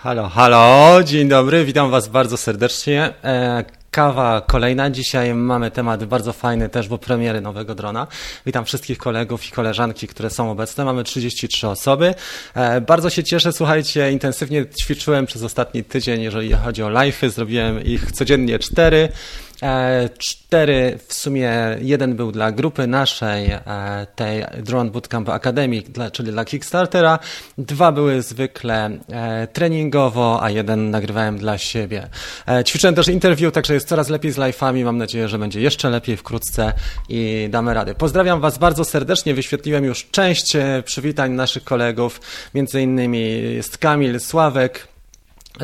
Halo, halo, dzień dobry, witam Was bardzo serdecznie. E, kawa kolejna. Dzisiaj mamy temat bardzo fajny też, bo premiery nowego drona. Witam wszystkich kolegów i koleżanki, które są obecne. Mamy 33 osoby. E, bardzo się cieszę, słuchajcie, intensywnie ćwiczyłem przez ostatni tydzień, jeżeli chodzi o live'y. Zrobiłem ich codziennie cztery. E, cztery, w sumie jeden był dla grupy naszej, e, tej Drone Bootcamp Academy, czyli dla Kickstartera. Dwa były zwykle e, treningowo, a jeden nagrywałem dla siebie. Ćwiczyłem też interview, także jest coraz lepiej z live'ami. Mam nadzieję, że będzie jeszcze lepiej wkrótce i damy radę. Pozdrawiam Was bardzo serdecznie. Wyświetliłem już część przywitań naszych kolegów. Między innymi jest Kamil, Sławek,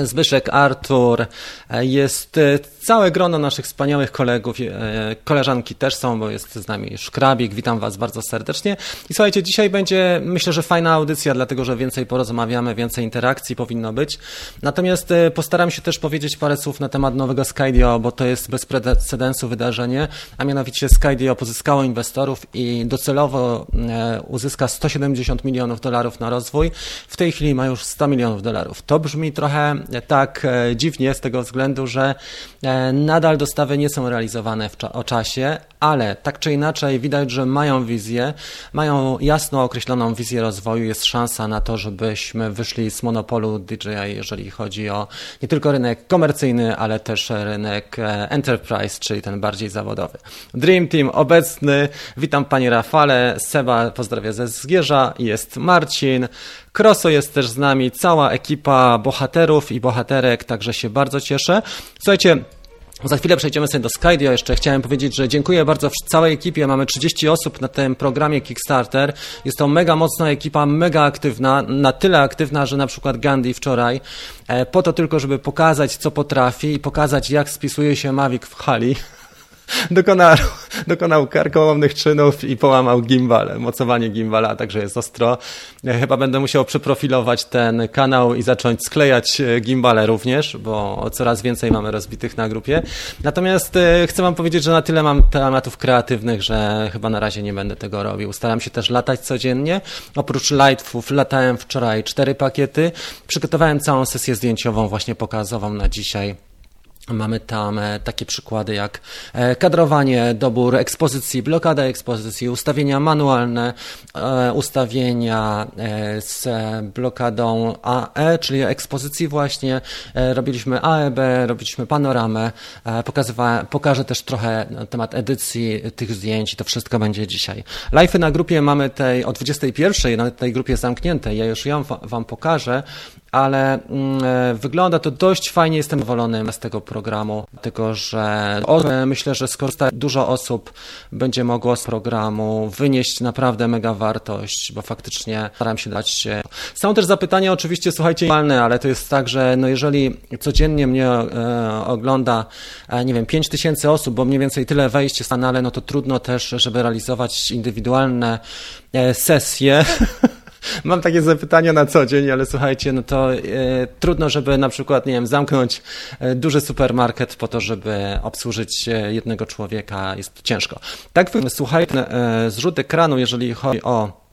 Zbyszek, Artur, e, jest e, całe grono naszych wspaniałych kolegów, e, koleżanki też są, bo jest z nami Szkrabik, witam Was bardzo serdecznie. I słuchajcie, dzisiaj będzie myślę, że fajna audycja, dlatego że więcej porozmawiamy, więcej interakcji powinno być. Natomiast postaram się też powiedzieć parę słów na temat nowego Skydio, bo to jest bez precedensu wydarzenie, a mianowicie Skydio pozyskało inwestorów i docelowo uzyska 170 milionów dolarów na rozwój. W tej chwili ma już 100 milionów dolarów. To brzmi trochę tak e, dziwnie z tego względu, że e, nadal dostawy nie są realizowane w o czasie, ale tak czy inaczej widać, że mają wizję, mają jasno określoną wizję rozwoju, jest szansa na to, żebyśmy wyszli z monopolu DJI, jeżeli chodzi o nie tylko rynek komercyjny, ale też rynek e, enterprise, czyli ten bardziej zawodowy. Dream Team obecny, witam Panie Rafale, Seba pozdrawia ze Zgierza, jest Marcin, Kroso jest też z nami, cała ekipa bohaterów i bohaterek, także się bardzo cieszę. Słuchajcie, za chwilę przejdziemy sobie do Skydio. Jeszcze chciałem powiedzieć, że dziękuję bardzo całej ekipie. Mamy 30 osób na tym programie Kickstarter. Jest to mega mocna ekipa, mega aktywna, na tyle aktywna, że na przykład Gandhi wczoraj, e, po to tylko, żeby pokazać, co potrafi i pokazać, jak spisuje się Mavic w hali. Dokonał, dokonał karkołomnych czynów i połamał gimbal, mocowanie gimbala, także jest ostro. Chyba będę musiał przeprofilować ten kanał i zacząć sklejać e, gimbale również, bo coraz więcej mamy rozbitych na grupie. Natomiast e, chcę wam powiedzieć, że na tyle mam tematów kreatywnych, że chyba na razie nie będę tego robił. Staram się też latać codziennie. Oprócz lightfów latałem wczoraj cztery pakiety. Przygotowałem całą sesję zdjęciową właśnie pokazową na dzisiaj. Mamy tam e, takie przykłady jak e, kadrowanie, dobór ekspozycji, blokada ekspozycji, ustawienia manualne, e, ustawienia z blokadą AE, czyli ekspozycji właśnie. Robiliśmy AEB, robiliśmy panoramę. Pokażę też trochę na temat edycji tych zdjęć i to wszystko będzie dzisiaj. Live'y na grupie mamy tej o 21, na tej grupie zamkniętej. Ja już ją wam pokażę ale mm, e, wygląda to dość fajnie. Jestem zadowolony z tego programu, tylko że myślę, że skorzysta dużo osób będzie mogło z programu wynieść naprawdę mega wartość, bo faktycznie staram się dać. Są też zapytania, oczywiście, słuchajcie, ale to jest tak, że no jeżeli codziennie mnie e, ogląda, e, nie wiem, 5 tysięcy osób, bo mniej więcej tyle wejść w kanale, no to trudno też, żeby realizować indywidualne sesje. Mam takie zapytania na co dzień, ale słuchajcie, no to e, trudno, żeby na przykład, nie wiem, zamknąć e, duży supermarket po to, żeby obsłużyć e, jednego człowieka. Jest ciężko. Tak, słuchajcie, e, zrzut ekranu, jeżeli chodzi o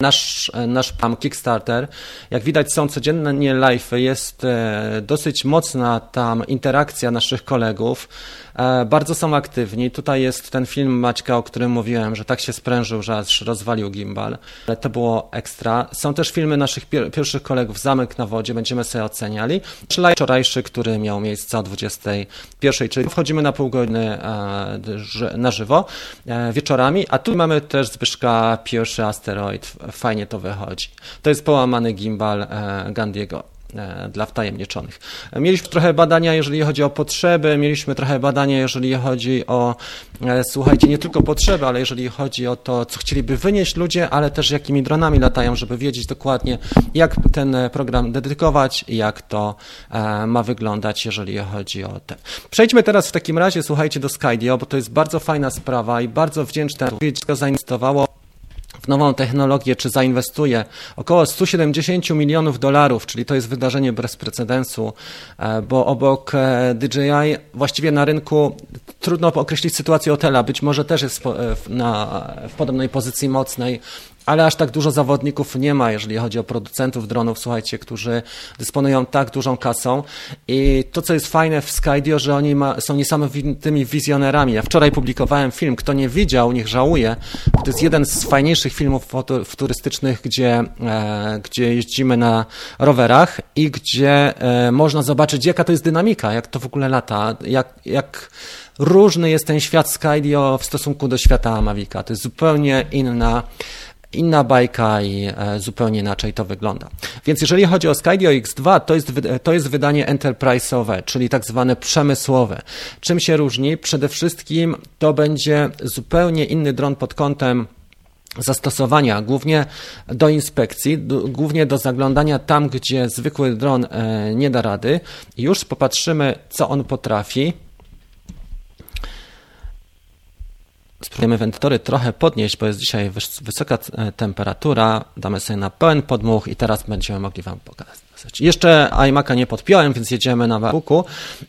Nasz, nasz plan Kickstarter, jak widać są codziennie live, jest e, dosyć mocna tam interakcja naszych kolegów. E, bardzo są aktywni. Tutaj jest ten film Maćka, o którym mówiłem, że tak się sprężył, że aż rozwalił gimbal. Ale to było ekstra. Są też filmy naszych pier pierwszych kolegów Zamek na wodzie, będziemy sobie oceniali. Live wczorajszy, który miał miejsce o 21, czyli wchodzimy na pół godziny e, na żywo wieczorami, a tu mamy też Zbyszka pierwszy asteroid fajnie to wychodzi. To jest połamany gimbal e, Gandiego e, dla wtajemniczonych. Mieliśmy trochę badania, jeżeli chodzi o potrzeby, mieliśmy trochę badania, jeżeli chodzi o, e, słuchajcie, nie tylko potrzeby, ale jeżeli chodzi o to, co chcieliby wynieść ludzie, ale też jakimi dronami latają, żeby wiedzieć dokładnie, jak ten program dedykować i jak to ma wyglądać, jeżeli chodzi o te. Przejdźmy teraz w takim razie, słuchajcie, do Skydio, bo to jest bardzo fajna sprawa i bardzo wdzięczne, że zainwestowało nową technologię, czy zainwestuje około 170 milionów dolarów, czyli to jest wydarzenie bez precedensu, e, bo obok e, DJI właściwie na rynku trudno określić sytuację hotela, być może też jest w, na, w podobnej pozycji mocnej ale aż tak dużo zawodników nie ma, jeżeli chodzi o producentów dronów, słuchajcie, którzy dysponują tak dużą kasą. I to, co jest fajne w Skydio, że oni ma, są niesamowitymi wizjonerami. Ja wczoraj publikowałem film, kto nie widział, niech żałuje. To jest jeden z fajniejszych filmów futurystycznych, gdzie, e, gdzie jeździmy na rowerach i gdzie e, można zobaczyć, jaka to jest dynamika, jak to w ogóle lata, jak, jak różny jest ten świat Skydio w stosunku do świata Mavica. To jest zupełnie inna inna bajka i e, zupełnie inaczej to wygląda. Więc jeżeli chodzi o Skydio X2, to jest, to jest wydanie enterprise'owe, czyli tak zwane przemysłowe. Czym się różni? Przede wszystkim to będzie zupełnie inny dron pod kątem zastosowania, głównie do inspekcji, głównie do zaglądania tam, gdzie zwykły dron e, nie da rady. Już popatrzymy, co on potrafi. Spróbujemy wentytory trochę podnieść, bo jest dzisiaj wysoka e, temperatura. Damy sobie na pełen podmuch i teraz będziemy mogli Wam pokazać. Jeszcze iMac'a nie podpiąłem, więc jedziemy na MacBooku,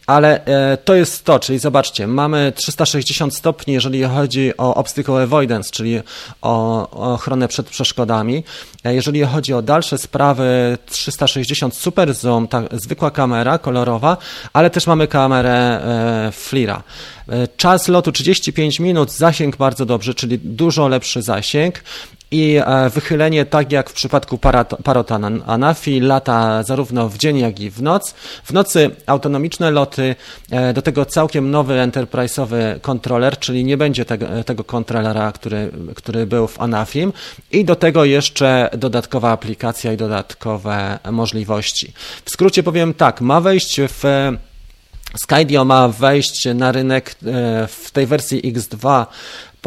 ale e, to jest to, czyli zobaczcie, mamy 360 stopni, jeżeli chodzi o obstacle avoidance, czyli o, ochronę przed przeszkodami. E, jeżeli chodzi o dalsze sprawy, 360 super zoom, ta zwykła kamera kolorowa, ale też mamy kamerę e, FLIRa. Czas lotu 35 minut, zasięg bardzo dobrze, czyli dużo lepszy zasięg i e, wychylenie, tak jak w przypadku Parota Anafi, lata zarówno w dzień, jak i w noc. W nocy autonomiczne loty, e, do tego całkiem nowy enterprise'owy kontroler, czyli nie będzie tego, tego kontrolera, który, który był w Anafim i do tego jeszcze dodatkowa aplikacja i dodatkowe możliwości. W skrócie powiem tak, ma wejść w Skydio ma wejść na rynek e, w tej wersji X2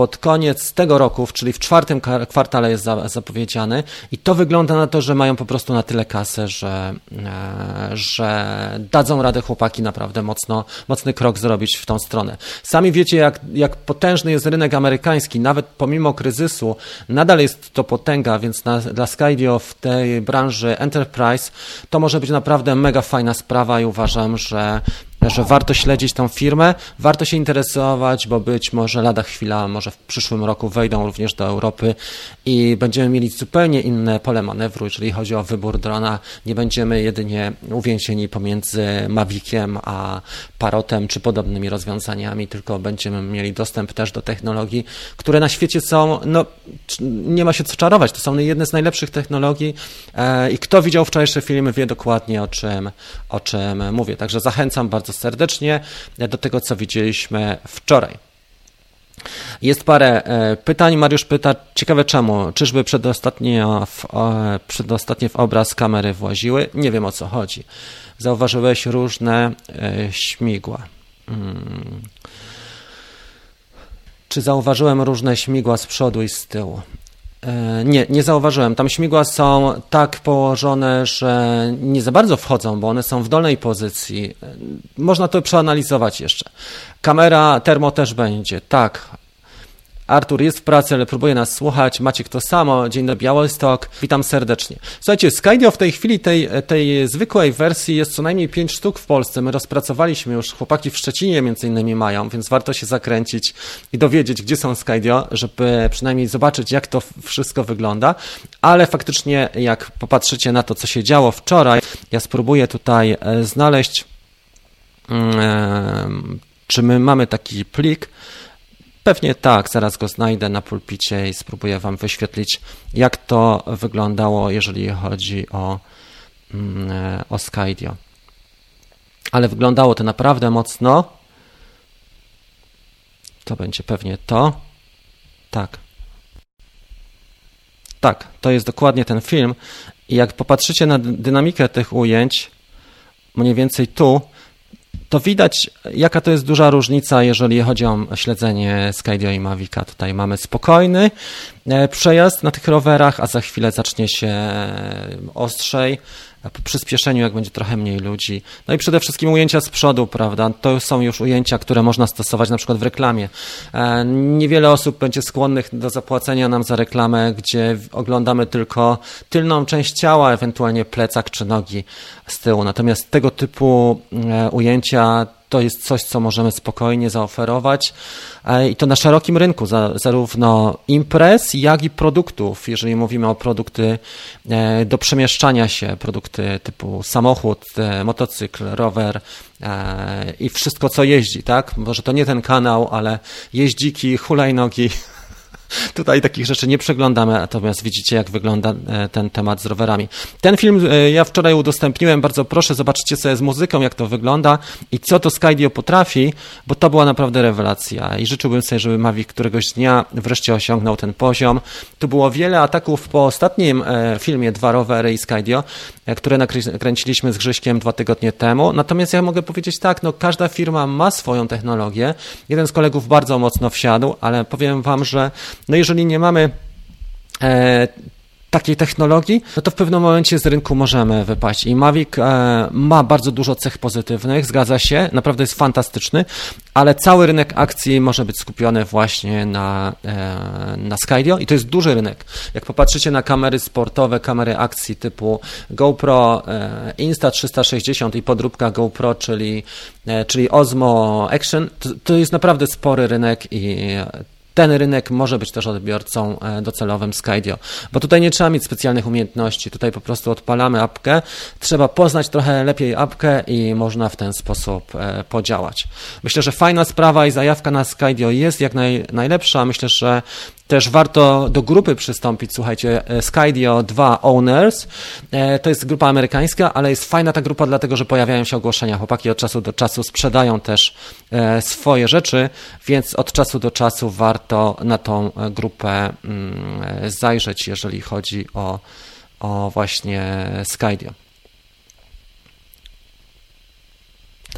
pod koniec tego roku, czyli w czwartym kwartale jest zapowiedziany i to wygląda na to, że mają po prostu na tyle kasę, że, e, że dadzą radę chłopaki naprawdę mocno, mocny krok zrobić w tą stronę. Sami wiecie, jak, jak potężny jest rynek amerykański, nawet pomimo kryzysu, nadal jest to potęga, więc na, dla Skydio w tej branży Enterprise to może być naprawdę mega fajna sprawa i uważam, że że warto śledzić tą firmę, warto się interesować, bo być może lada chwila, może w przyszłym roku wejdą również do Europy i będziemy mieli zupełnie inne pole manewru, jeżeli chodzi o wybór drona. Nie będziemy jedynie uwięzieni pomiędzy Maviciem a Parotem czy podobnymi rozwiązaniami, tylko będziemy mieli dostęp też do technologii, które na świecie są, no nie ma się co czarować, to są jedne z najlepszych technologii e, i kto widział wczorajsze filmy wie dokładnie o czym, o czym mówię. Także zachęcam bardzo bardzo serdecznie do tego, co widzieliśmy wczoraj. Jest parę e, pytań. Mariusz pyta, ciekawe czemu? Czyżby przedostatnio w, przedostatnie w obraz kamery właziły? Nie wiem o co chodzi. Zauważyłeś różne e, śmigła. Hmm. Czy zauważyłem różne śmigła z przodu i z tyłu? E, nie, nie zauważyłem. Tam śmigła są tak położone, że nie za bardzo wchodzą, bo one są w dolnej pozycji. E, można to przeanalizować jeszcze. Kamera termo też będzie, tak, Artur jest w pracy, ale próbuje nas słuchać. Maciek to samo. Dzień dobry, Białystok. Witam serdecznie. Słuchajcie, Skydio w tej chwili tej, tej zwykłej wersji jest co najmniej 5 sztuk w Polsce. My rozpracowaliśmy już, chłopaki w Szczecinie między innymi mają, więc warto się zakręcić i dowiedzieć, gdzie są Skydio, żeby przynajmniej zobaczyć, jak to wszystko wygląda. Ale faktycznie, jak popatrzycie na to, co się działo wczoraj, ja spróbuję tutaj e, znaleźć, mm, czy my mamy taki plik, Pewnie tak, zaraz go znajdę na pulpicie i spróbuję Wam wyświetlić, jak to wyglądało, jeżeli chodzi o, mm, e, o Skydio. Ale wyglądało to naprawdę mocno. To będzie pewnie to. Tak. Tak, to jest dokładnie ten film. I jak popatrzycie na dynamikę tych ujęć, mniej więcej tu, to widać, jaka to jest duża różnica, jeżeli chodzi o śledzenie Skydio i Mavica. Tutaj mamy spokojny przejazd na tych rowerach, a za chwilę zacznie się e, ostrzej po przyspieszeniu, jak będzie trochę mniej ludzi. No i przede wszystkim ujęcia z przodu, prawda? To są już ujęcia, które można stosować na przykład w reklamie. E, niewiele osób będzie skłonnych do zapłacenia nam za reklamę, gdzie oglądamy tylko tylną część ciała, ewentualnie plecak czy nogi z tyłu. Natomiast tego typu e, ujęcia to jest coś, co możemy spokojnie zaoferować i to na szerokim rynku, zarówno imprez, jak i produktów. Jeżeli mówimy o produkty do przemieszczania się, produkty typu samochód, motocykl, rower i wszystko, co jeździ, tak? Może to nie ten kanał, ale jeździki, hulajnogi, Tutaj takich rzeczy nie przeglądamy, natomiast widzicie, jak wygląda e, ten temat z rowerami. Ten film e, ja wczoraj udostępniłem, bardzo proszę, zobaczcie sobie z muzyką, jak to wygląda i co to Skydio potrafi, bo to była naprawdę rewelacja i życzyłbym sobie, żeby Mavic któregoś dnia wreszcie osiągnął ten poziom. Tu było wiele ataków po ostatnim e, filmie Dwa rowery i Skydio, które nakręciliśmy z Grzyśkiem dwa tygodnie temu. Natomiast ja mogę powiedzieć tak, no każda firma ma swoją technologię. Jeden z kolegów bardzo mocno wsiadł, ale powiem wam, że no jeżeli nie mamy e, takiej technologii, no to w pewnym momencie z rynku możemy wypaść. I Mavic e, ma bardzo dużo cech pozytywnych, zgadza się, naprawdę jest fantastyczny, ale cały rynek akcji może być skupiony właśnie na, e, na Skydio i to jest duży rynek. Jak popatrzycie na kamery sportowe, kamery akcji typu GoPro e, Insta360 i podróbka GoPro, czyli, e, czyli Osmo Action, to, to jest naprawdę spory rynek i ten rynek może być też odbiorcą e, docelowym Skydio, bo tutaj nie trzeba mieć specjalnych umiejętności, tutaj po prostu odpalamy apkę, trzeba poznać trochę lepiej apkę i można w ten sposób e, podziałać. Myślę, że fajna sprawa i zajawka na Skydio jest jak naj, najlepsza. Myślę, że też warto do grupy przystąpić, słuchajcie, e, Skydio 2 Owners. E, to jest grupa amerykańska, ale jest fajna ta grupa, dlatego że pojawiają się ogłoszenia. Chłopaki od czasu do czasu sprzedają też e, swoje rzeczy, więc od czasu do czasu warto na tą grupę mm, zajrzeć, jeżeli chodzi o, o właśnie Skydio.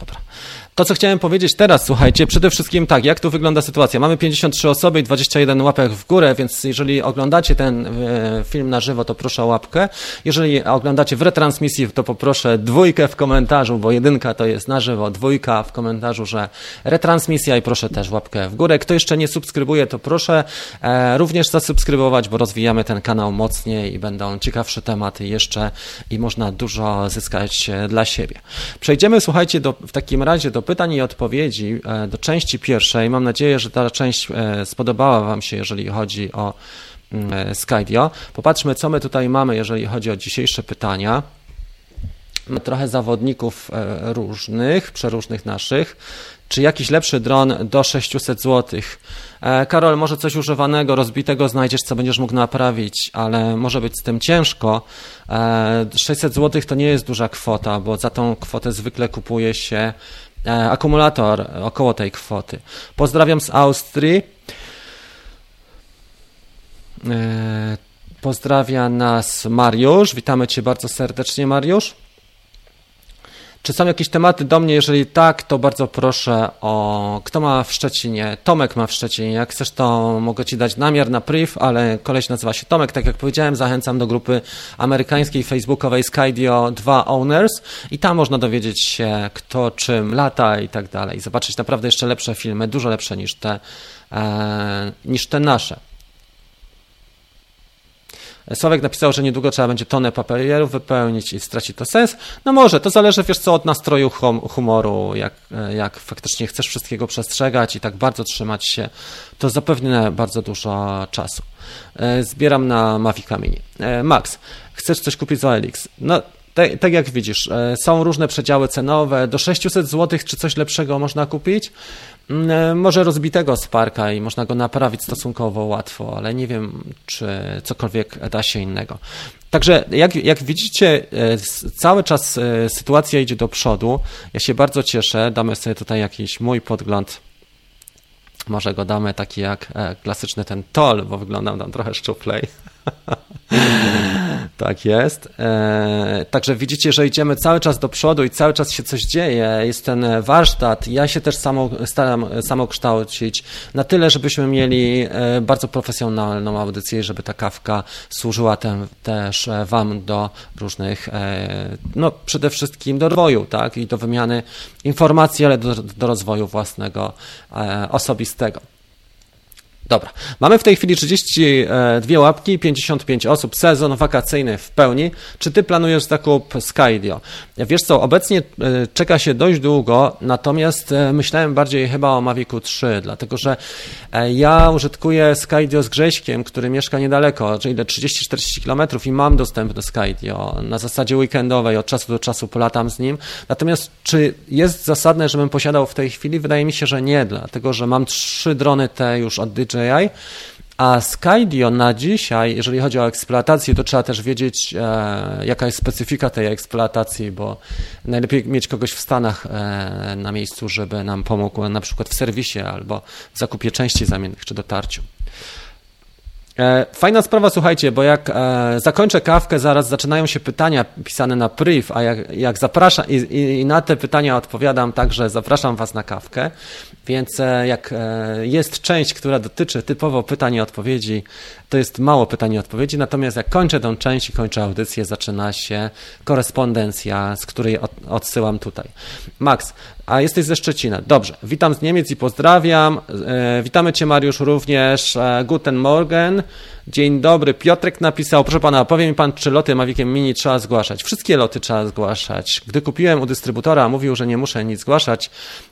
Dobra. To, co chciałem powiedzieć teraz, słuchajcie, przede wszystkim tak, jak tu wygląda sytuacja. Mamy 53 osoby i 21 łapek w górę, więc jeżeli oglądacie ten e, film na żywo, to proszę o łapkę. Jeżeli oglądacie w retransmisji, to poproszę dwójkę w komentarzu, bo jedynka to jest na żywo, dwójka w komentarzu, że retransmisja i proszę też łapkę w górę. Kto jeszcze nie subskrybuje, to proszę e, również zasubskrybować, bo rozwijamy ten kanał mocniej i będą ciekawsze tematy jeszcze i można dużo zyskać e, dla siebie. Przejdziemy, słuchajcie, do, w takim razie do pytań i odpowiedzi, e, do części pierwszej. Mam nadzieję, że ta część e, spodobała Wam się, jeżeli chodzi o mm, e, Skydio. Popatrzmy, co my tutaj mamy, jeżeli chodzi o dzisiejsze pytania. Mamy trochę zawodników różnych, przeróżnych naszych. Czy jakiś lepszy dron do 600 zł? Karol, może coś używanego, rozbitego znajdziesz, co będziesz mógł naprawić, ale może być z tym ciężko. 600 zł to nie jest duża kwota, bo za tą kwotę zwykle kupuje się akumulator około tej kwoty. Pozdrawiam z Austrii. E, pozdrawia nas Mariusz. Witamy Cię bardzo serdecznie, Mariusz. Czy są jakieś tematy do mnie? Jeżeli tak, to bardzo proszę o. Kto ma w Szczecinie? Tomek ma w Szczecinie. Jak chcesz, to mogę ci dać namiar na priv, ale koleś nazywa się Tomek. Tak jak powiedziałem, zachęcam do grupy amerykańskiej facebookowej Skydio 2 Owners i tam można dowiedzieć się, kto czym lata i tak dalej. Zobaczyć naprawdę jeszcze lepsze filmy, dużo lepsze niż te, e, niż te nasze. Sławek napisał, że niedługo trzeba będzie tonę papierów wypełnić i straci to sens. No może, to zależy, wiesz co, od nastroju hum, humoru, jak, jak faktycznie chcesz wszystkiego przestrzegać i tak bardzo trzymać się, to zapewne bardzo dużo czasu. E, zbieram na Mavic Mini. E, Max, chcesz coś kupić za OLX? No, tak, tak, jak widzisz, e, są różne przedziały cenowe. Do 600 zł czy coś lepszego można kupić. Mm, e, może rozbitego Sparka i można go naprawić stosunkowo łatwo, ale nie wiem, czy cokolwiek da się innego. Także jak, jak widzicie, e, cały czas sytuacja idzie do przodu. Ja się bardzo cieszę. Damy sobie tutaj jakiś mój podgląd. Może go damy taki jak klasyczny ten tol, bo wyglądam tam trochę szczuplej. Tak jest. E, także widzicie, że idziemy cały czas do przodu i cały czas się coś dzieje. Jest ten warsztat. Ja się też samo, staram samokształcić na tyle, żebyśmy mieli e, bardzo profesjonalną audycję, żeby ta kawka służyła tem, też e, Wam do różnych, no przede wszystkim do rozwoju, tak? I do wymiany informacji, ale do, do rozwoju własnego, osobistego. Dobra. Mamy w tej chwili 32 łapki, 55 osób, sezon wakacyjny w pełni. Czy ty planujesz zakup Skydio? Wiesz co, obecnie e, czeka się dość długo, natomiast e, myślałem bardziej chyba o Mavicu 3, dlatego że e, ja użytkuję Skydio z Grześkiem, który mieszka niedaleko, czyli 30-40 km i mam dostęp do Skydio. Na zasadzie weekendowej od czasu do czasu polatam z nim. Natomiast czy jest zasadne, żebym posiadał w tej chwili? Wydaje mi się, że nie, dlatego że mam trzy drony te już od DJI a Skydio na dzisiaj, jeżeli chodzi o eksploatację, to trzeba też wiedzieć, e, jaka jest specyfika tej eksploatacji, bo najlepiej mieć kogoś w Stanach e, na miejscu, żeby nam pomógł na przykład w serwisie albo w zakupie części zamiennych czy dotarciu. E, fajna sprawa, słuchajcie, bo jak e, zakończę kawkę, zaraz zaczynają się pytania pisane na priv, a jak, jak zapraszam i, i, na te pytania odpowiadam także zapraszam Was na kawkę, więc e, jak jest część, która dotyczy typowo pytań i odpowiedzi, to jest mało pytań i odpowiedzi, natomiast jak kończę tę część i kończę audycję, zaczyna się korespondencja, z której od, odsyłam tutaj. Max, a jesteś ze Szczecina. Dobrze, witam z Niemiec i pozdrawiam. E, witamy Cię Mariusz również. E, guten Morgen. Dzień dobry. Piotrek napisał, proszę Pana, powie mi Pan, czy loty Maviciem Mini trzeba zgłaszać? Wszystkie loty trzeba zgłaszać. Gdy kupiłem u dystrybutora, mówił, że nie muszę nic zgłaszać,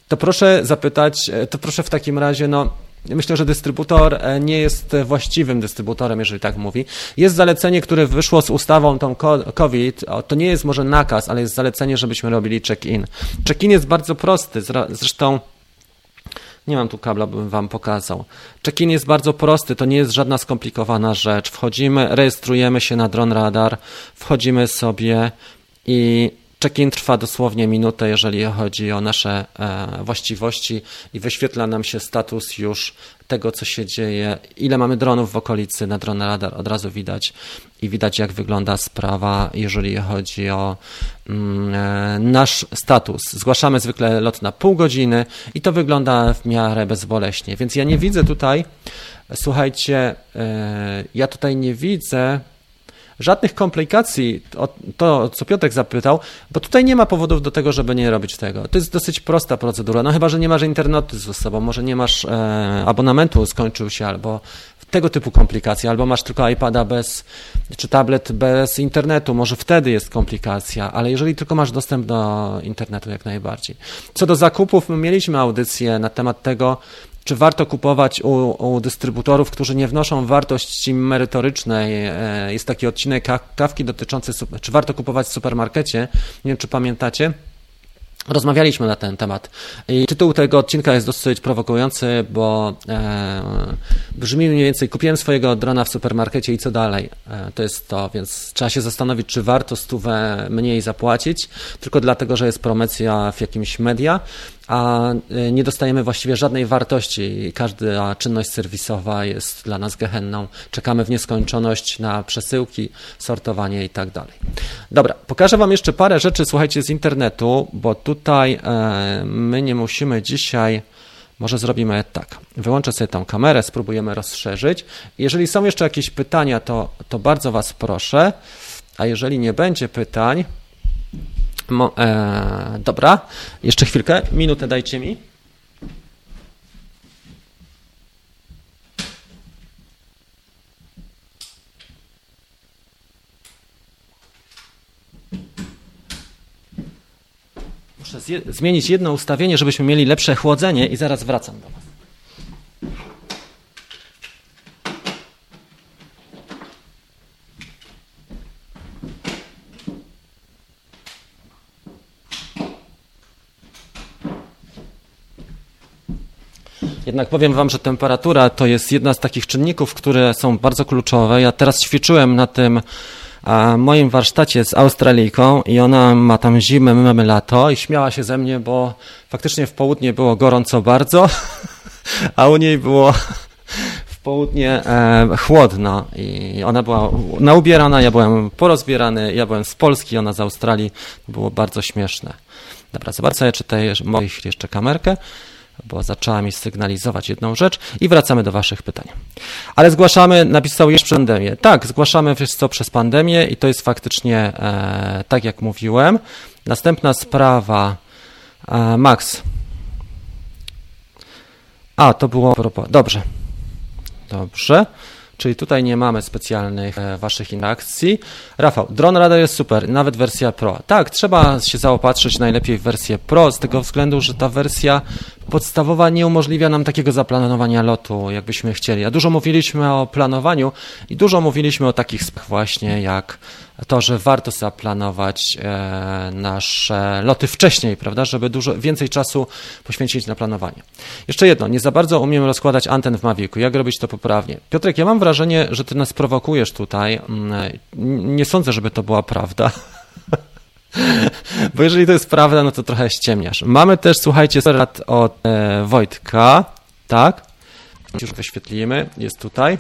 to proszę zapytać, e, to proszę w takim razie, no Myślę, że dystrybutor e, nie jest właściwym dystrybutorem, jeżeli tak mówi. Jest zalecenie, które wyszło z ustawą tą COVID. To nie jest może nakaz, ale jest zalecenie, żebyśmy robili check-in. Check-in jest bardzo prosty. Zresztą nie mam tu kabla, bym wam pokazał. Check-in jest bardzo prosty, to nie jest żadna skomplikowana rzecz. Wchodzimy, rejestrujemy się na Drone Radar, wchodzimy sobie i Check-in trwa dosłownie minutę, jeżeli chodzi o nasze e, właściwości i wyświetla nam się status już tego, co się dzieje, ile mamy dronów w okolicy, na drone radar od razu widać i widać, jak wygląda sprawa, jeżeli chodzi o mm, e, nasz status. Zgłaszamy zwykle lot na pół godziny i to wygląda w miarę bezboleśnie, więc ja nie widzę tutaj, słuchajcie, e, ja tutaj nie widzę żadnych komplikacji, o to, co Piotrek zapytał, bo tutaj nie ma powodów do tego, żeby nie robić tego. To jest dosyć prosta procedura, no chyba, że nie masz internetu ze sobą, może nie masz e, abonamentu, skończył się, albo tego typu komplikacje, albo masz tylko iPada bez, czy tablet bez internetu, może wtedy jest komplikacja, ale jeżeli tylko masz dostęp do internetu, jak najbardziej. Co do zakupów, my mieliśmy audycję na temat tego, czy warto kupować u, u, dystrybutorów, którzy nie wnoszą wartości merytorycznej. E, jest taki odcinek kawki dotyczący, czy warto kupować w supermarkecie. Nie wiem, czy pamiętacie. Rozmawialiśmy na ten temat. I tytuł tego odcinka jest dosyć prowokujący, bo e, brzmi mniej więcej: Kupiłem swojego drona w supermarkecie i co dalej? E, to jest to, więc trzeba się zastanowić, czy warto stówę mniej zapłacić, tylko dlatego, że jest promocja w jakimś media, a e, nie dostajemy właściwie żadnej wartości. Każda czynność serwisowa jest dla nas gehenną. Czekamy w nieskończoność na przesyłki, sortowanie i tak dalej. Dobra, pokażę Wam jeszcze parę rzeczy, słuchajcie, z internetu, bo tutaj e, my nie musimy dzisiaj. Może zrobimy tak. Wyłączę sobie tą kamerę, spróbujemy rozszerzyć. Jeżeli są jeszcze jakieś pytania, to, to bardzo Was proszę. A jeżeli nie będzie pytań, E, dobra, jeszcze chwilkę, minutę dajcie mi. Muszę zmienić jedno ustawienie, żebyśmy mieli lepsze chłodzenie i zaraz wracam do Was. Jednak powiem Wam, że temperatura to jest jedna z takich czynników, które są bardzo kluczowe. Ja teraz ćwiczyłem na tym moim warsztacie z Australijką i ona ma tam zimę, my mamy lato i śmiała się ze mnie, bo faktycznie w południe było gorąco bardzo, a u niej było w południe e, chłodno i ona była naubierana, ja byłem porozbierany, ja byłem z Polski, ona z Australii. Było bardzo śmieszne. Dobra, zobaczę, czy tutaj mogę jeszcze kamerkę bo zaczęła mi sygnalizować jedną rzecz i wracamy do Waszych pytań. Ale zgłaszamy, napisał jeszcze pandemię. Tak, zgłaszamy wiesz co przez pandemię i to jest faktycznie e, tak, jak mówiłem. Następna sprawa, e, Max. A, to było. Dobrze. Dobrze. Czyli tutaj nie mamy specjalnych e, waszych interakcji. Rafał, Drone Radar jest super, nawet wersja Pro. Tak, trzeba się zaopatrzyć najlepiej w wersję Pro, z tego względu, że ta wersja podstawowa nie umożliwia nam takiego zaplanowania lotu, jakbyśmy chcieli. A dużo mówiliśmy o planowaniu i dużo mówiliśmy o takich właśnie jak to, że warto zaplanować e, nasze loty wcześniej, prawda, żeby dużo więcej czasu poświęcić na planowanie. Jeszcze jedno, nie za bardzo umiem rozkładać anten w Mavicu. Jak robić to poprawnie? Piotrek, ja mam wrażenie, że ty nas prowokujesz tutaj. Mm, nie sądzę, żeby to była prawda. Bo jeżeli to jest prawda, no to trochę ściemniasz. Mamy też, słuchajcie, rad od e, Wojtka, tak? Już wyświetlimy, jest tutaj.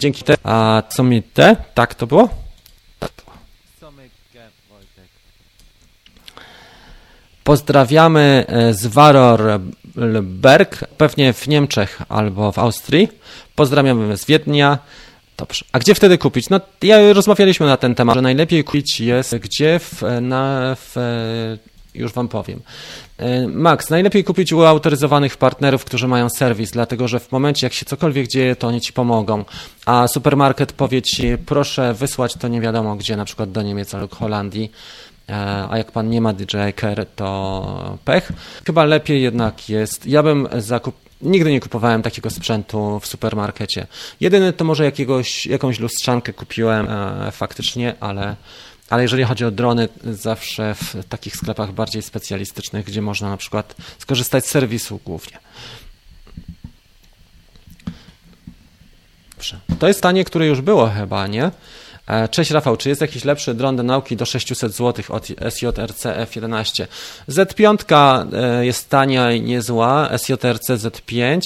Dzięki te. A co mi te? Tak to było? Pozdrawiamy e, z Warorberg, pewnie w Niemczech albo w Austrii. Pozdrawiamy z Wiednia. Dobrze. A gdzie wtedy kupić? No, ja rozmawialiśmy na ten temat, że najlepiej kupić jest gdzie w, na, w, już wam powiem. E, Max, najlepiej kupić u autoryzowanych partnerów, którzy mają serwis, dlatego że w momencie, jak się cokolwiek dzieje, to oni ci pomogą. A supermarket powie ci, proszę wysłać to nie wiadomo gdzie, na przykład do Niemiec lub Holandii. E, a jak pan nie ma DJI Care, to pech. Chyba lepiej jednak jest. Ja bym zakup Nigdy nie kupowałem takiego sprzętu w supermarkecie. Jedyny to może jakiegoś, jakąś lustrzankę kupiłem e, faktycznie, ale, ale jeżeli chodzi o drony, zawsze w takich sklepach bardziej specjalistycznych, gdzie można na przykład skorzystać z serwisu głównie. To jest stanie, które już było chyba, nie? E, cześć Rafał, czy jest jakiś lepszy dron do nauki do 600 zł od SJRC F11? Z5 e, jest tania i niezła, SJRC Z5,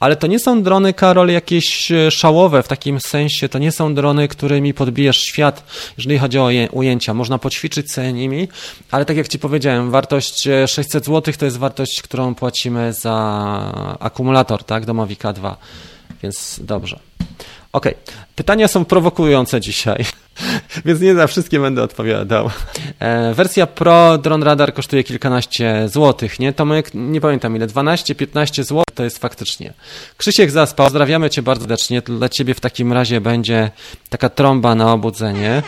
ale to nie są drony, Karol, jakieś e, szałowe w takim sensie, to nie są drony, którymi podbijesz świat, jeżeli chodzi o ujęcia. Można poćwiczyć sobie nimi, ale tak jak Ci powiedziałem, wartość 600 zł to jest wartość, którą płacimy za akumulator, tak, do Mavica 2, więc dobrze. Okej, okay. pytania są prowokujące dzisiaj, więc nie za wszystkie będę odpowiadał. E, wersja Pro Drone Radar kosztuje kilkanaście złotych, nie? Tomek, nie pamiętam ile, 12-15 zł to jest faktycznie. Krzysiek zaspał, pozdrawiamy Cię bardzo serdecznie, dla Ciebie w takim razie będzie taka trąba na obudzenie.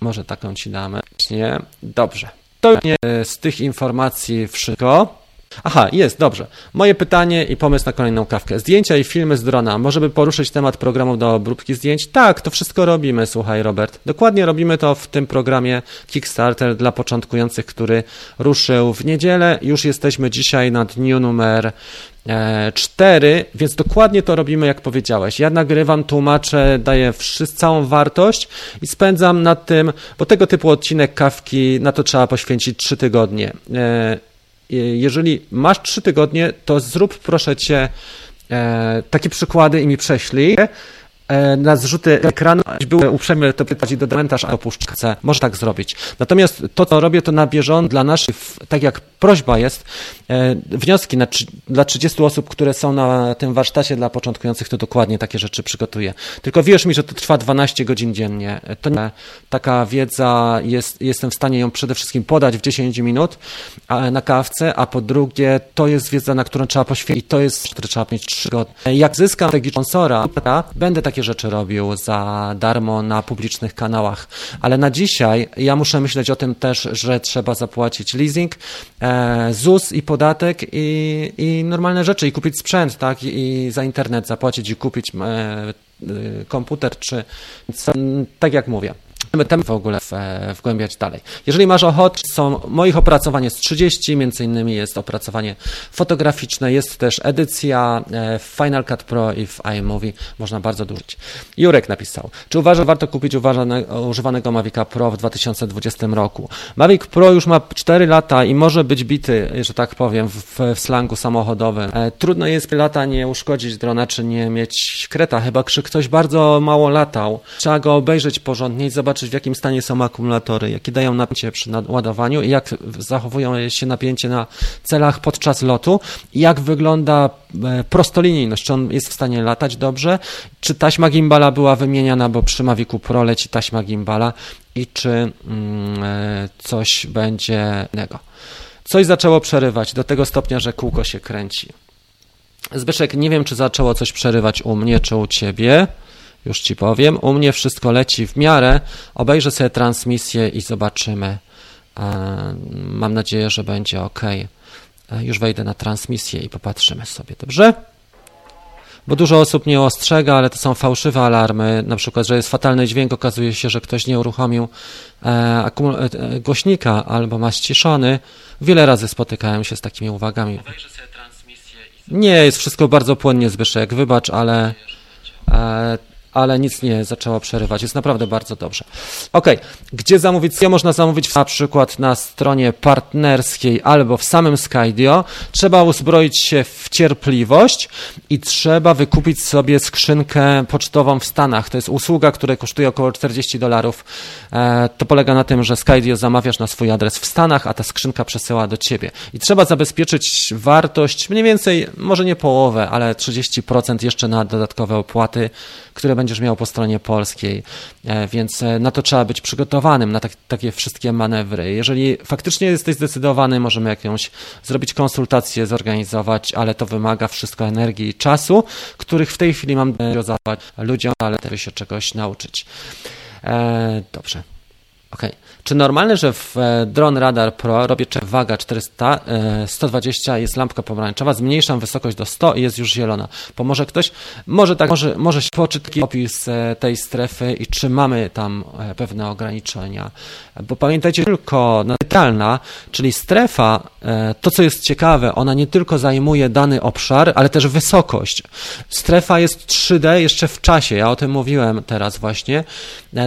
Może taką Ci damy. Nie? Dobrze. To z tych informacji wszystko. Aha, jest, dobrze. Moje pytanie i pomysł na kolejną kawkę. Zdjęcia i filmy z drona. Może by poruszyć temat programu do obróbki zdjęć? Tak, to wszystko robimy, słuchaj Robert. Dokładnie robimy to w tym programie Kickstarter dla początkujących, który ruszył w niedzielę. Już jesteśmy dzisiaj na dniu numer 4, e, więc dokładnie to robimy, jak powiedziałeś. Ja nagrywam, tłumaczę, daję wszystko, całą wartość i spędzam nad tym, bo tego typu odcinek kawki, na to trzeba poświęcić 3 tygodnie. Jeżeli masz trzy tygodnie, to zrób proszę cię e, takie przykłady i mi prześlij. E, na zrzuty ekranu były uprzejme to pytać do komentarz, a opuszczę. Może tak zrobić. Natomiast to, co robię, to na bieżąco dla naszych, tak jak prośba jest, e, wnioski na, dla 30 osób, które są na tym warsztacie dla początkujących, to dokładnie takie rzeczy przygotuję. Tylko wierz mi, że to trwa 12 godzin dziennie. To nie, taka wiedza, jest, jestem w stanie ją przede wszystkim podać w 10 minut na kawce, a po drugie, to jest wiedza, na którą trzeba poświęcić i to jest, które trzeba mieć 3 godziny. Jak zyskam tego sponsora, będę takie rzeczy robił za darmo na publicznych kanałach. Ale na dzisiaj ja muszę myśleć o tym też, że trzeba zapłacić leasing, e, ZUS i podatek i, i normalne rzeczy i kupić sprzęt, tak? I, za internet zapłacić i kupić e, e komputer, czy tak jak mówię temat w ogóle wgłębiać dalej. Jeżeli masz ochotę, są moich opracowań jest 30, między innymi jest opracowanie fotograficzne, jest też edycja e, w Final Cut Pro i w iMovie, można bardzo dużo. Jurek napisał, czy uważa, że warto kupić używanego Mavica Pro w 2020 roku? Mavic Pro już ma 4 lata i może być bity, że tak powiem, w, w slangu samochodowym. E, trudno jest lata nie uszkodzić drona, czy nie mieć kreta, chyba że ktoś bardzo mało latał. Trzeba go obejrzeć porządnie i zobaczyć, zobaczyć w jakim stanie są akumulatory, jakie dają napięcie przy ładowaniu i jak zachowują się napięcie na celach podczas lotu jak wygląda e, prostolinijność, czy on jest w stanie latać dobrze, czy taśma gimbala była wymieniana, bo przy Mavicu Pro leci taśma gimbala i czy mm, e, coś będzie innego. Coś zaczęło przerywać do tego stopnia, że kółko się kręci. Zbyszek, nie wiem, czy zaczęło coś przerywać u mnie, czy u ciebie. Już ci powiem. U mnie wszystko leci w miarę. Obejrzę sobie transmisję i zobaczymy. E, mam nadzieję, że będzie ok. Już wejdę na transmisję i popatrzymy sobie, dobrze? Bo dużo osób nie ostrzega, ale to są fałszywe alarmy. Na przykład, że jest fatalny dźwięk, okazuje się, że ktoś nie uruchomił e, e, głośnika albo ma ściszony. Wiele razy spotykałem się z takimi uwagami. Nie, jest wszystko bardzo płynnie, Zbyszek. Wybacz, ale ale nic nie zaczęło przerywać. Jest naprawdę bardzo dobrze. Ok, gdzie zamówić? Ja można zamówić na przykład na stronie partnerskiej albo w samym Skydio. Trzeba uzbroić się w cierpliwość i trzeba wykupić sobie skrzynkę pocztową w Stanach. To jest usługa, która kosztuje około 40 dolarów. E, to polega na tym, że Skydio zamawiasz na swój adres w Stanach, a ta skrzynka przesyła do ciebie. I trzeba zabezpieczyć wartość mniej więcej, może nie połowę, ale 30% jeszcze na dodatkowe opłaty, które będziesz miał po stronie polskiej, e, więc e, na to trzeba być przygotowanym, na tak, takie wszystkie manewry. Jeżeli faktycznie jesteś zdecydowany, możemy jakąś zrobić konsultację, zorganizować, ale to wymaga wszystko energii i czasu, których w tej chwili mam rozdawać ludziom, ale też się czegoś nauczyć. E, dobrze. Okej. Okay. Czy normalne, że w e, Drone Radar Pro robię waga 400, 120 jest lampka pomarańczowa, zmniejszam wysokość do 100 i jest już zielona. Pomoże ktoś? Może tak, może, może się poczytki opis e, tej strefy i czy mamy tam e, pewne ograniczenia. Bo pamiętajcie, tylko neutralna, czyli strefa, to co jest ciekawe, ona nie tylko zajmuje dany obszar, ale też wysokość. Strefa jest 3D jeszcze w czasie, ja o tym mówiłem teraz właśnie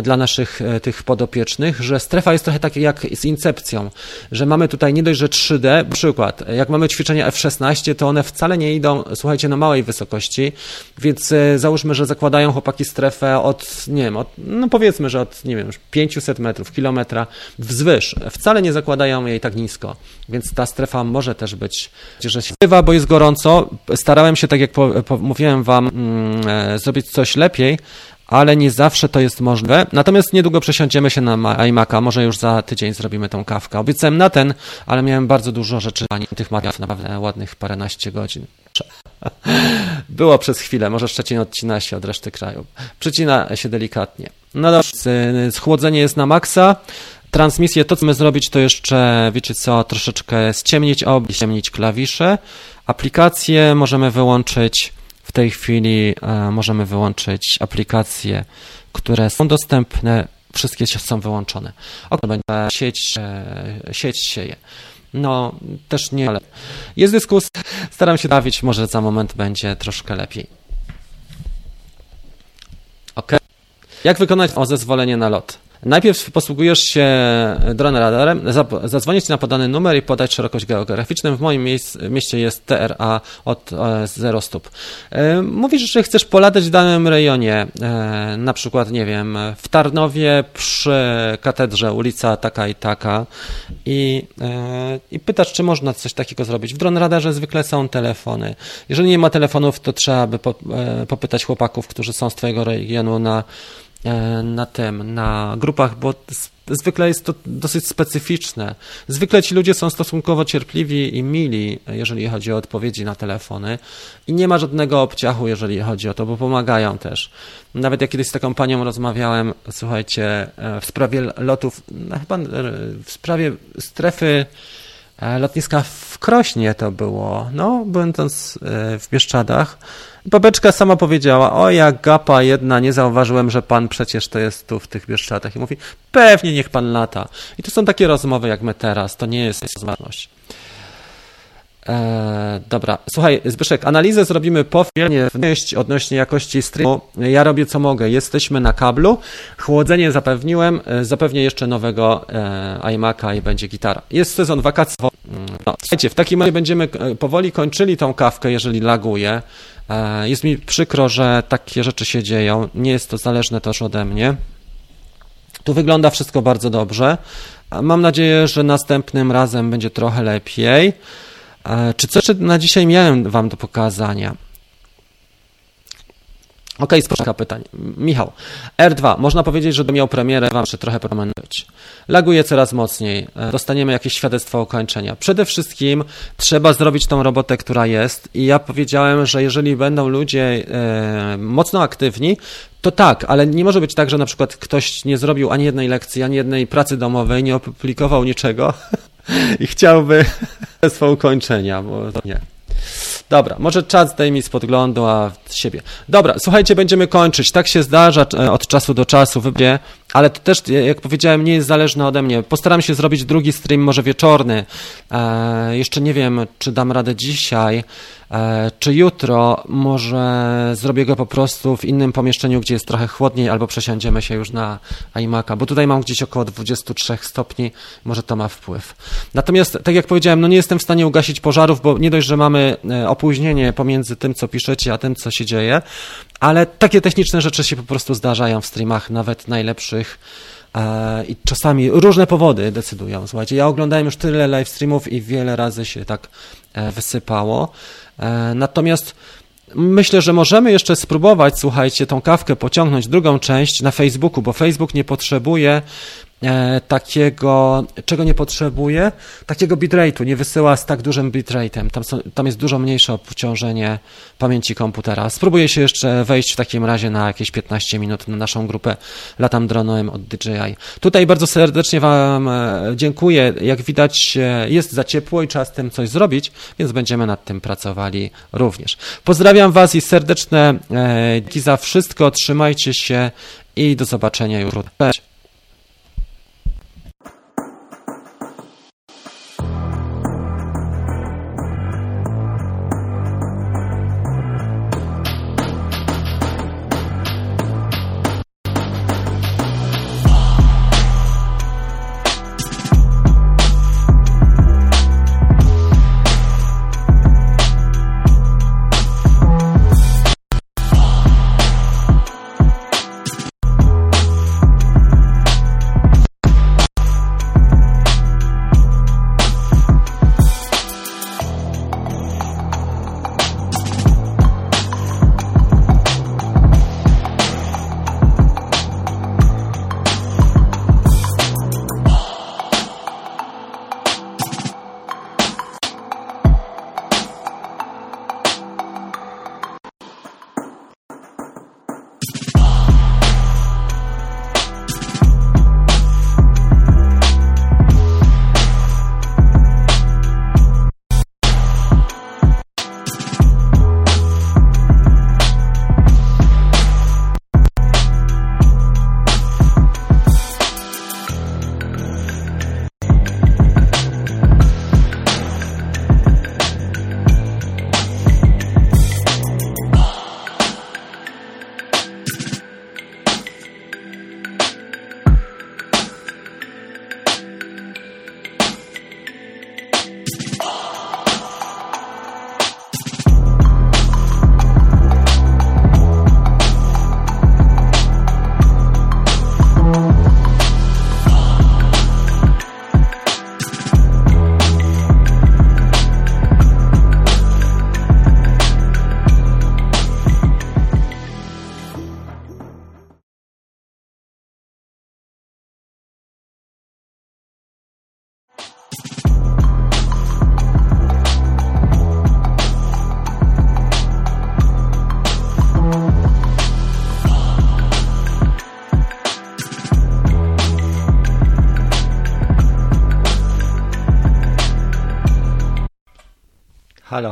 dla naszych tych podopiecznych, że strefa jest trochę tak jak z incepcją, że mamy tutaj nie dość, że 3D, przykład, jak mamy ćwiczenia F-16, to one wcale nie idą, słuchajcie, na małej wysokości, więc e, załóżmy, że zakładają chłopaki strefę od, nie wiem, od, no powiedzmy, że od, nie wiem, 500 metrów, kilometra wzwyż. Wcale nie zakładają jej tak nisko, więc ta strefa może też być, że się bo jest gorąco. Starałem się, tak jak po, po, mówiłem wam, mm, e, zrobić coś lepiej, ale nie zawsze to jest możliwe. Natomiast niedługo przesiądziemy się na iMac'a, może już za tydzień zrobimy tą kawkę. Obiecałem na ten, ale miałem bardzo dużo rzeczy, tych materiałów, naprawdę ładnych paręnaście godzin. Było przez chwilę, może Szczecin odcina się od reszty kraju. Przycina się delikatnie. No dobrze, schłodzenie jest na maksa. Transmisję, to co my zrobić, to jeszcze, wiecie co, troszeczkę ściemnić obraz, ściemnić klawisze. Aplikacje możemy wyłączyć w tej chwili e, możemy wyłączyć aplikacje, które są dostępne, wszystkie są wyłączone. Ok, będzie sieć, e, sieć sieje. No, też nie, ale jest dyskusja. Staram się bawić, może za moment będzie troszkę lepiej. Ok. Jak wykonać o zezwolenie na lot? Najpierw posługujesz się drone radarem, zadzwonić na podany numer i podać szerokość geograficzną. W moim mieście jest TRA od 0 stóp. E, mówisz, że chcesz polatać w danym rejonie, e, na przykład, nie wiem, w Tarnowie przy katedrze ulica taka i taka i, e, i pytasz, czy można coś takiego zrobić. W drone radarze zwykle są telefony. Jeżeli nie ma telefonów, to trzeba by popytać chłopaków, którzy są z twojego regionu na E, na tym, na grupach, bo zwykle jest to dosyć specyficzne. Zwykle ci ludzie są stosunkowo cierpliwi i mili, jeżeli chodzi o odpowiedzi na telefony i nie ma żadnego obciachu, jeżeli chodzi o to, bo pomagają też. Nawet jak kiedyś z taką panią rozmawiałem, słuchajcie, e, w sprawie lotów, no chyba e, w sprawie strefy lotniska w Krośnie to było, no, będąc w Bieszczadach, Babeczka sama powiedziała, o jak gapa jedna, nie zauważyłem, że pan przecież to jest tu w tych Bieszczadach. I mówi, pewnie niech pan lata. I to są takie rozmowy jak my teraz, to nie jest rozważność. Eee, dobra, słuchaj, Zbyszek, analizę zrobimy po filmie odnośnie jakości streamu. Ja robię co mogę. Jesteśmy na kablu. Chłodzenie zapewniłem. E, zapewnię jeszcze nowego e, iMac'a i będzie gitara. Jest sezon wakacji. No, słuchajcie, w takim razie będziemy e, powoli kończyli tą kawkę, jeżeli laguje. E, jest mi przykro, że takie rzeczy się dzieją. Nie jest to zależne też ode mnie. Tu wygląda wszystko bardzo dobrze. Mam nadzieję, że następnym razem będzie trochę lepiej. Czy coś na dzisiaj miałem Wam do pokazania? Okej, okay, pytań. Michał, R2, można powiedzieć, że miał premierę, wam jeszcze trochę być. Laguje coraz mocniej, e, dostaniemy jakieś świadectwo ukończenia. Przede wszystkim trzeba zrobić tą robotę, która jest i ja powiedziałem, że jeżeli będą ludzie e, mocno aktywni, to tak, ale nie może być tak, że na przykład ktoś nie zrobił ani jednej lekcji, ani jednej pracy domowej, nie opublikował niczego i chciałby świadectwo ukończenia, bo to nie. Dobra, może czas zdejmij z podglądu, a siebie. Dobra, słuchajcie, będziemy kończyć. Tak się zdarza e, od czasu do czasu, wybie, ale to też, jak powiedziałem, nie jest zależne ode mnie. Postaram się zrobić drugi stream, może wieczorny. E, jeszcze nie wiem, czy dam radę dzisiaj. E, czy jutro może zrobię go po prostu w innym pomieszczeniu, gdzie jest trochę chłodniej, albo przesiądziemy się już na iMac'a, bo tutaj mam gdzieś około 23 stopni, może to ma wpływ. Natomiast, tak jak powiedziałem, no nie jestem w stanie ugasić pożarów, bo nie dość, że mamy e, opóźnienie pomiędzy tym, co piszecie, a tym, co się dzieje, ale takie techniczne rzeczy się po prostu zdarzają w streamach, nawet najlepszych e, i czasami różne powody decydują. Słuchajcie, ja oglądałem już tyle live streamów i wiele razy się tak wysypało. E, natomiast myślę, że możemy jeszcze spróbować, słuchajcie, tą kawkę pociągnąć drugą część na Facebooku, bo Facebook nie potrzebuje E, takiego, czego nie potrzebuje, takiego bitrate'u, nie wysyła z tak dużym bitrate'em, tam, tam jest dużo mniejsze obciążenie pamięci komputera. Spróbuję się jeszcze wejść w takim razie na jakieś 15 minut na naszą grupę Latam Dronem od DJI. Tutaj bardzo serdecznie Wam e, dziękuję. Jak widać e, jest za ciepło i trzeba z tym coś zrobić, więc będziemy nad tym pracowali również. Pozdrawiam Was i serdeczne dzięki za wszystko, trzymajcie się i do zobaczenia jutro. Cześć.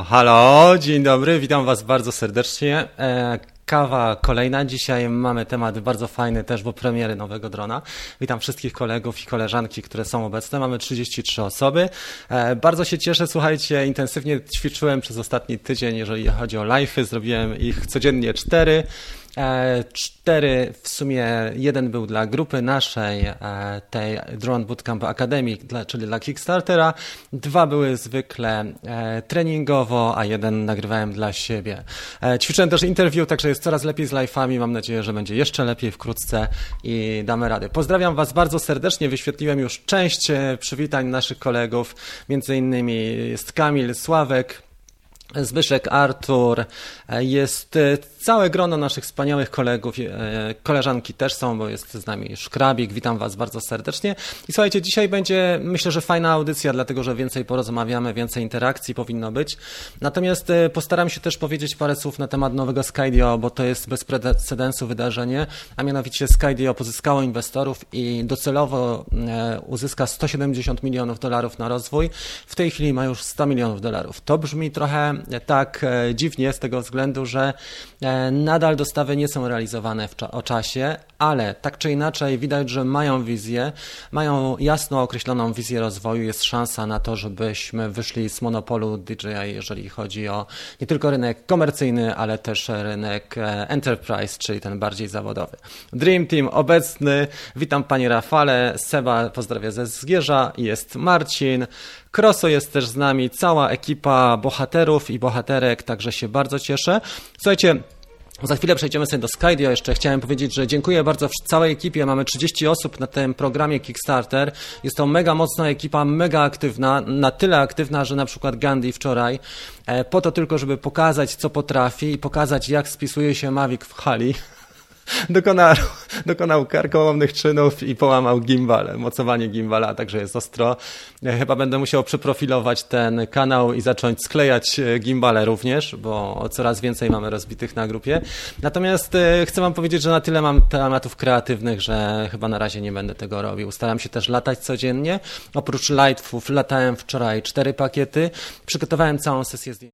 Halo, dzień dobry, witam Was bardzo serdecznie. Kawa kolejna. Dzisiaj mamy temat bardzo fajny też, bo premiery nowego drona. Witam wszystkich kolegów i koleżanki, które są obecne. Mamy 33 osoby. E, bardzo się cieszę, słuchajcie, intensywnie ćwiczyłem przez ostatni tydzień, jeżeli chodzi o live'y. Zrobiłem ich codziennie cztery. E, cztery, w sumie jeden był dla grupy naszej, e, tej Drone Bootcamp Academy, czyli dla Kickstartera. Dwa były zwykle treningowo, a jeden nagrywałem dla siebie. Ćwiczyłem też interview, także jest coraz lepiej z live'ami. Mam nadzieję, że będzie jeszcze lepiej wkrótce i damy radę. Pozdrawiam Was bardzo serdecznie. Wyświetliłem już część przywitań naszych kolegów. Między innymi jest Kamil, Sławek, Zbyszek, Artur, e, jest e, całe grono naszych wspaniałych kolegów, e, koleżanki też są, bo jest z nami Szkrabik, witam Was bardzo serdecznie. I słuchajcie, dzisiaj będzie myślę, że fajna audycja, dlatego że więcej porozmawiamy, więcej interakcji powinno być. Natomiast postaram się też powiedzieć parę słów na temat nowego Skydio, bo to jest bez precedensu wydarzenie, a mianowicie Skydio pozyskało inwestorów i docelowo uzyska 170 milionów dolarów na rozwój. W tej chwili ma już 100 milionów dolarów. To brzmi trochę tak e, dziwnie z tego względu, że e, nadal dostawy nie są realizowane w cza o czasie, ale tak czy inaczej widać, że mają wizję, mają jasno określoną wizję rozwoju. Jest szansa na to, żebyśmy wyszli z monopolu DJI, jeżeli chodzi o nie tylko rynek komercyjny, ale też rynek e, enterprise, czyli ten bardziej zawodowy. Dream Team obecny. Witam Panie Rafale, Seba pozdrawia ze Zgierza, jest Marcin. Kroso jest też z nami, cała ekipa bohaterów i bohaterek, także się bardzo cieszę. Słuchajcie, za chwilę przejdziemy sobie do Skydio. Jeszcze chciałem powiedzieć, że dziękuję bardzo całej ekipie. Mamy 30 osób na tym programie Kickstarter. Jest to mega mocna ekipa, mega aktywna, na tyle aktywna, że na przykład Gandhi wczoraj, e, po to tylko, żeby pokazać, co potrafi i pokazać, jak spisuje się Mavic w hali dokonał, dokonał karkołomnych czynów i połamał gimbal, mocowanie gimbala, także jest ostro. Chyba będę musiał przeprofilować ten kanał i zacząć sklejać e, gimbale również, bo coraz więcej mamy rozbitych na grupie. Natomiast e, chcę wam powiedzieć, że na tyle mam tematów kreatywnych, że chyba na razie nie będę tego robił. Staram się też latać codziennie. Oprócz lightfów latałem wczoraj cztery pakiety. Przygotowałem całą sesję zdjęć.